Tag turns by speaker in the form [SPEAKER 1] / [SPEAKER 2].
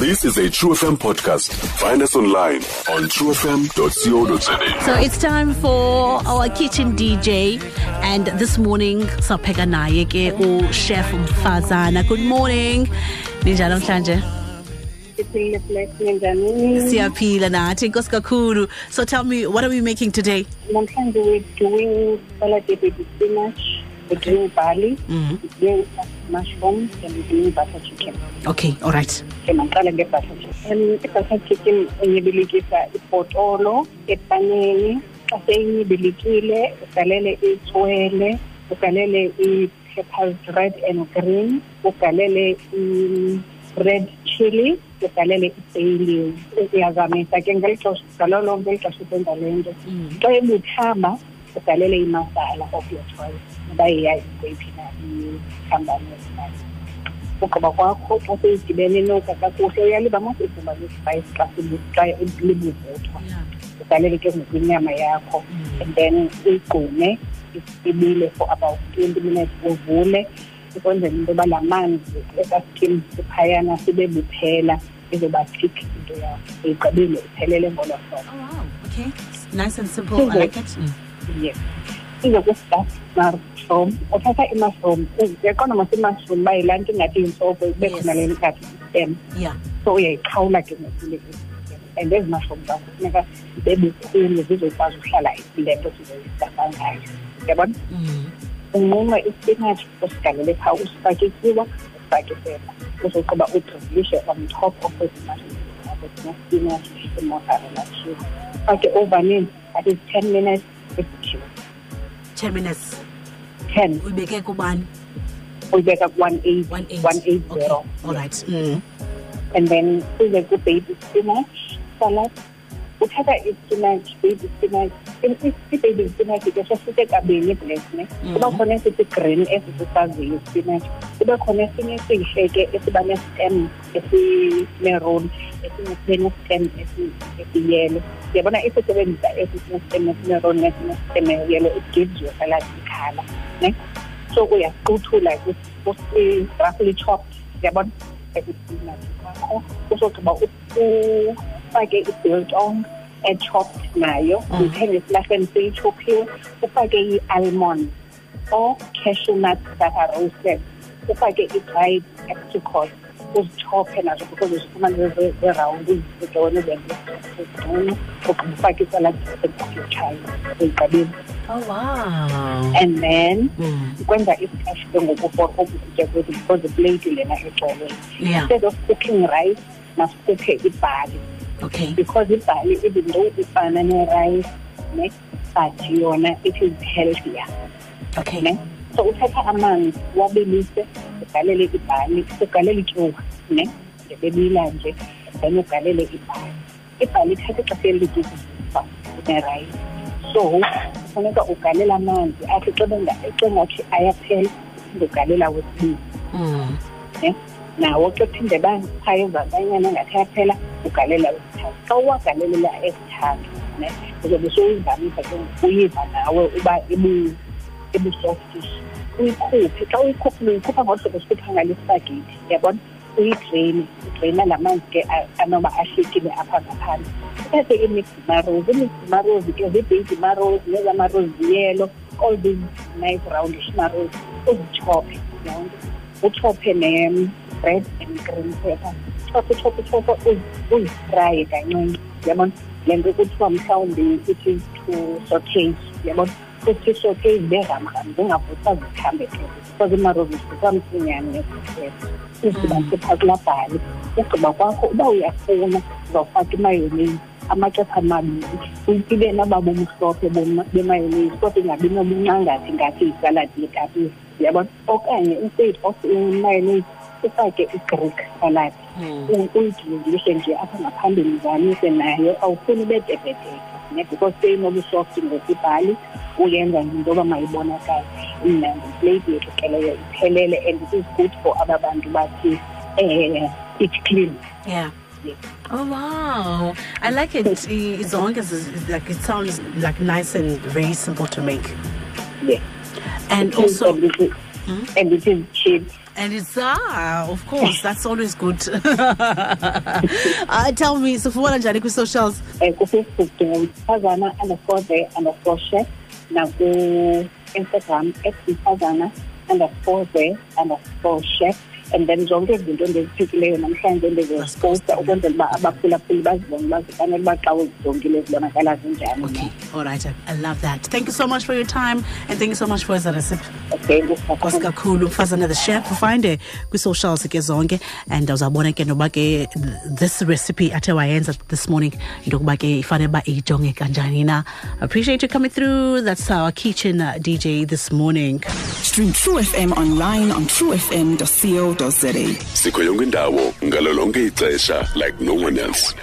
[SPEAKER 1] This is a True FM podcast. Find us online on truefm.co.za.
[SPEAKER 2] So it's time for our kitchen DJ and this morning sapheka naye ke uchef Mfazana. Good morning. Ninjani namhlanje?
[SPEAKER 3] Siphilile blessing njani?
[SPEAKER 2] Siyaphila nathi inkosi kakhulu. So tell me what are we making today?
[SPEAKER 3] Namhlanje we're doing salad with baby spinach, we're doing barley,
[SPEAKER 2] Mhm.
[SPEAKER 3] we're doing mushrooms, and butter chicken.
[SPEAKER 2] Okay, all right.
[SPEAKER 3] ke maqala nge-butter chicken. Um, i-butter chicken unyibilikisa ibhotolo epaneni xa seyinyibilikile ugalele itswele ugalele i-peppers red and green ugalele i-red chili ugalele i-bayleaf uyazamisa ke ngeli xesha ngalo lonke ngeli xesha usenza le nto xa ebuthamba ugalele imasala of your choice. Uba yeyayigweyiphi na ikhampani yezimali ugqiba kwakho xa seyidibene noka kakuhle uyaliba mos ivuba lesipayisi xa libuvuthwa ubhalele ke ngokwinyama yakho and then uyigqume ibile for about twenty minutes uvule ukwenzela into yoba laa manzi esaskim siphayana sibe buphela izoba thick into yakho uyigqibile iphelele ngolo hlobo.
[SPEAKER 2] Nice and simple. I like it.
[SPEAKER 3] yes izokusta mushroom uthatha imushroom imushroom uba yilaa nto ingathi
[SPEAKER 2] Yes.
[SPEAKER 3] khona le nkathi stem
[SPEAKER 2] Yeah.
[SPEAKER 3] so uyayiqhawula ke and ezi mushroom zakho funeka zibe bukhulu zizokwazi uhlala le nto sizoyisafa ngayo. Uyabona?
[SPEAKER 2] Mm.
[SPEAKER 3] unqunqe ispinatshi usigalele phaa usifake ityiwa usifake isepa udrilishe on top of ezi mushroom nespinatshi imozzarella cheese fake ovenini at is ten minutes
[SPEAKER 2] 10 minutes.
[SPEAKER 3] ten
[SPEAKER 2] Uyibeke kubani?
[SPEAKER 3] uyibeka ku-one eight
[SPEAKER 2] 18.
[SPEAKER 3] one eight
[SPEAKER 2] Okay.
[SPEAKER 3] zero
[SPEAKER 2] All right. Mm.
[SPEAKER 3] and then uze ku-baby spinach salad uthatha ispinach baby spinach i-baby spinach ke sesite kabini black ne kuba khona esithi green esisisaziyo ispinach kube khona esinye esihle ke esiba nestem esimeron esinye sibe nestem esi- esiyelo uyabona isisebenzisa esisinestem esimeron nesinestem eyelo it gives you salad ikhala ne so uyaquthula roughly chopped uyabona esipinatshi sakho usogqiba ufake i-biltong echopped nayo uyithenge esilahleni seyichophiwe ufake i-almond or cashew nuts that are roasted ufake i-dried apricot uzichophe nazo because uzifumane zerawundi zizona zenze zingcono ugqiba ufake isaladi ebutyhayo uyigqibile
[SPEAKER 2] Oh wow.
[SPEAKER 3] and then
[SPEAKER 2] Mm.
[SPEAKER 3] kwenza isitashi ke ngoku for oku kutya kwethu because iplate lena
[SPEAKER 2] Yeah.
[SPEAKER 3] instead of cooking rice masikhuphe ibhali
[SPEAKER 2] Okay.
[SPEAKER 3] because ibhali even though ifana ne-rice ne but yona it is healthier.
[SPEAKER 2] Okay.
[SPEAKER 3] ne? So uthatha amanzi wabilise ugalele ibhali ugalele ityuwa ne ndebebila nje then ugalele ibhali. Ibhali ithatha ixesha ukuvuthwa ne-rice so kufuneka ugalela amanzi athi xa na wata tun da ba kayan
[SPEAKER 2] zaben
[SPEAKER 3] yana na ta fela ku kale la ta kawa kale la e ta ne daga da so ba ni ka don kuyi ba na wa ba ibu ibu softis kuyi ku ta kawai ku ne ku fa wasu da su ta na lista ke ya bon kuyi train train na man ke a no ba a shi ke ne a fa ka kan ta ce in ni maro ni maro ke zai be maro ne da maro yelo all these nice roundish maro ku chop you know uchophe red and green pepper chophe chophe chophe uzi- uzifraye kancinci yabona le nto kuthiwa mhlawumbi it is to saute yabona futhi saute zibe ramram zingavuthwa zithambe because imaro zivuthwa msinyane uzidibanise phaa kulaa ugqiba kwakho uba uyafuna uzawufaka imayonezi amaxesha amabini ibe naba bumhlophe boma- bemayonezi kodwa ingabi nobuncangathi ngathi yisaladi yekapisi yabona okanye instead of imayonezi ufake igreek salad
[SPEAKER 2] Mm.
[SPEAKER 3] nje apha ngaphambili nayo awufuni ubedebhedeke ne because seyinobusoft ngokubhali uyenza yoba mayibonakale imnandi yethu ke leyo iphelele and it is good for aba bantu bathi um it clean
[SPEAKER 2] Yeah. Oh wow! I like it. i- As long as it's, like it sounds like nice and very simple to make.
[SPEAKER 3] Yeah.
[SPEAKER 2] And also,
[SPEAKER 3] little- and it is cheap
[SPEAKER 2] And it's ah, of course, that's always good. uh, tell me, sifuna njani kwi-socials?
[SPEAKER 3] um kufacebook ndingumfazana underscore the underscore chef naku-instagram mfazana underscore the underscore chef and then zonke izinto endiziphikileyo namhlanje ndizoziposta ukwenzela uba abaphulaphuli bazibone bazifanele uba xa uzijongile zibonakala zinjani
[SPEAKER 2] Okay, all right. I, love that. Thank you so much for your time and thank you so much for the recipe.
[SPEAKER 3] okay
[SPEAKER 2] Nkosi kakhulu mfazana the chef ufinde kwi-socials ke zonke and uzawubona ke noba ke this recipe athe wayenza this morning into yokuba ke ifanele uba iyijonge kanjani na appreciate you coming through that's our kitchen uh, dj this morning
[SPEAKER 4] Stream True FM online on truefm.co.za.
[SPEAKER 1] sikho yonke indawo ngalo lonke ixesha like no one else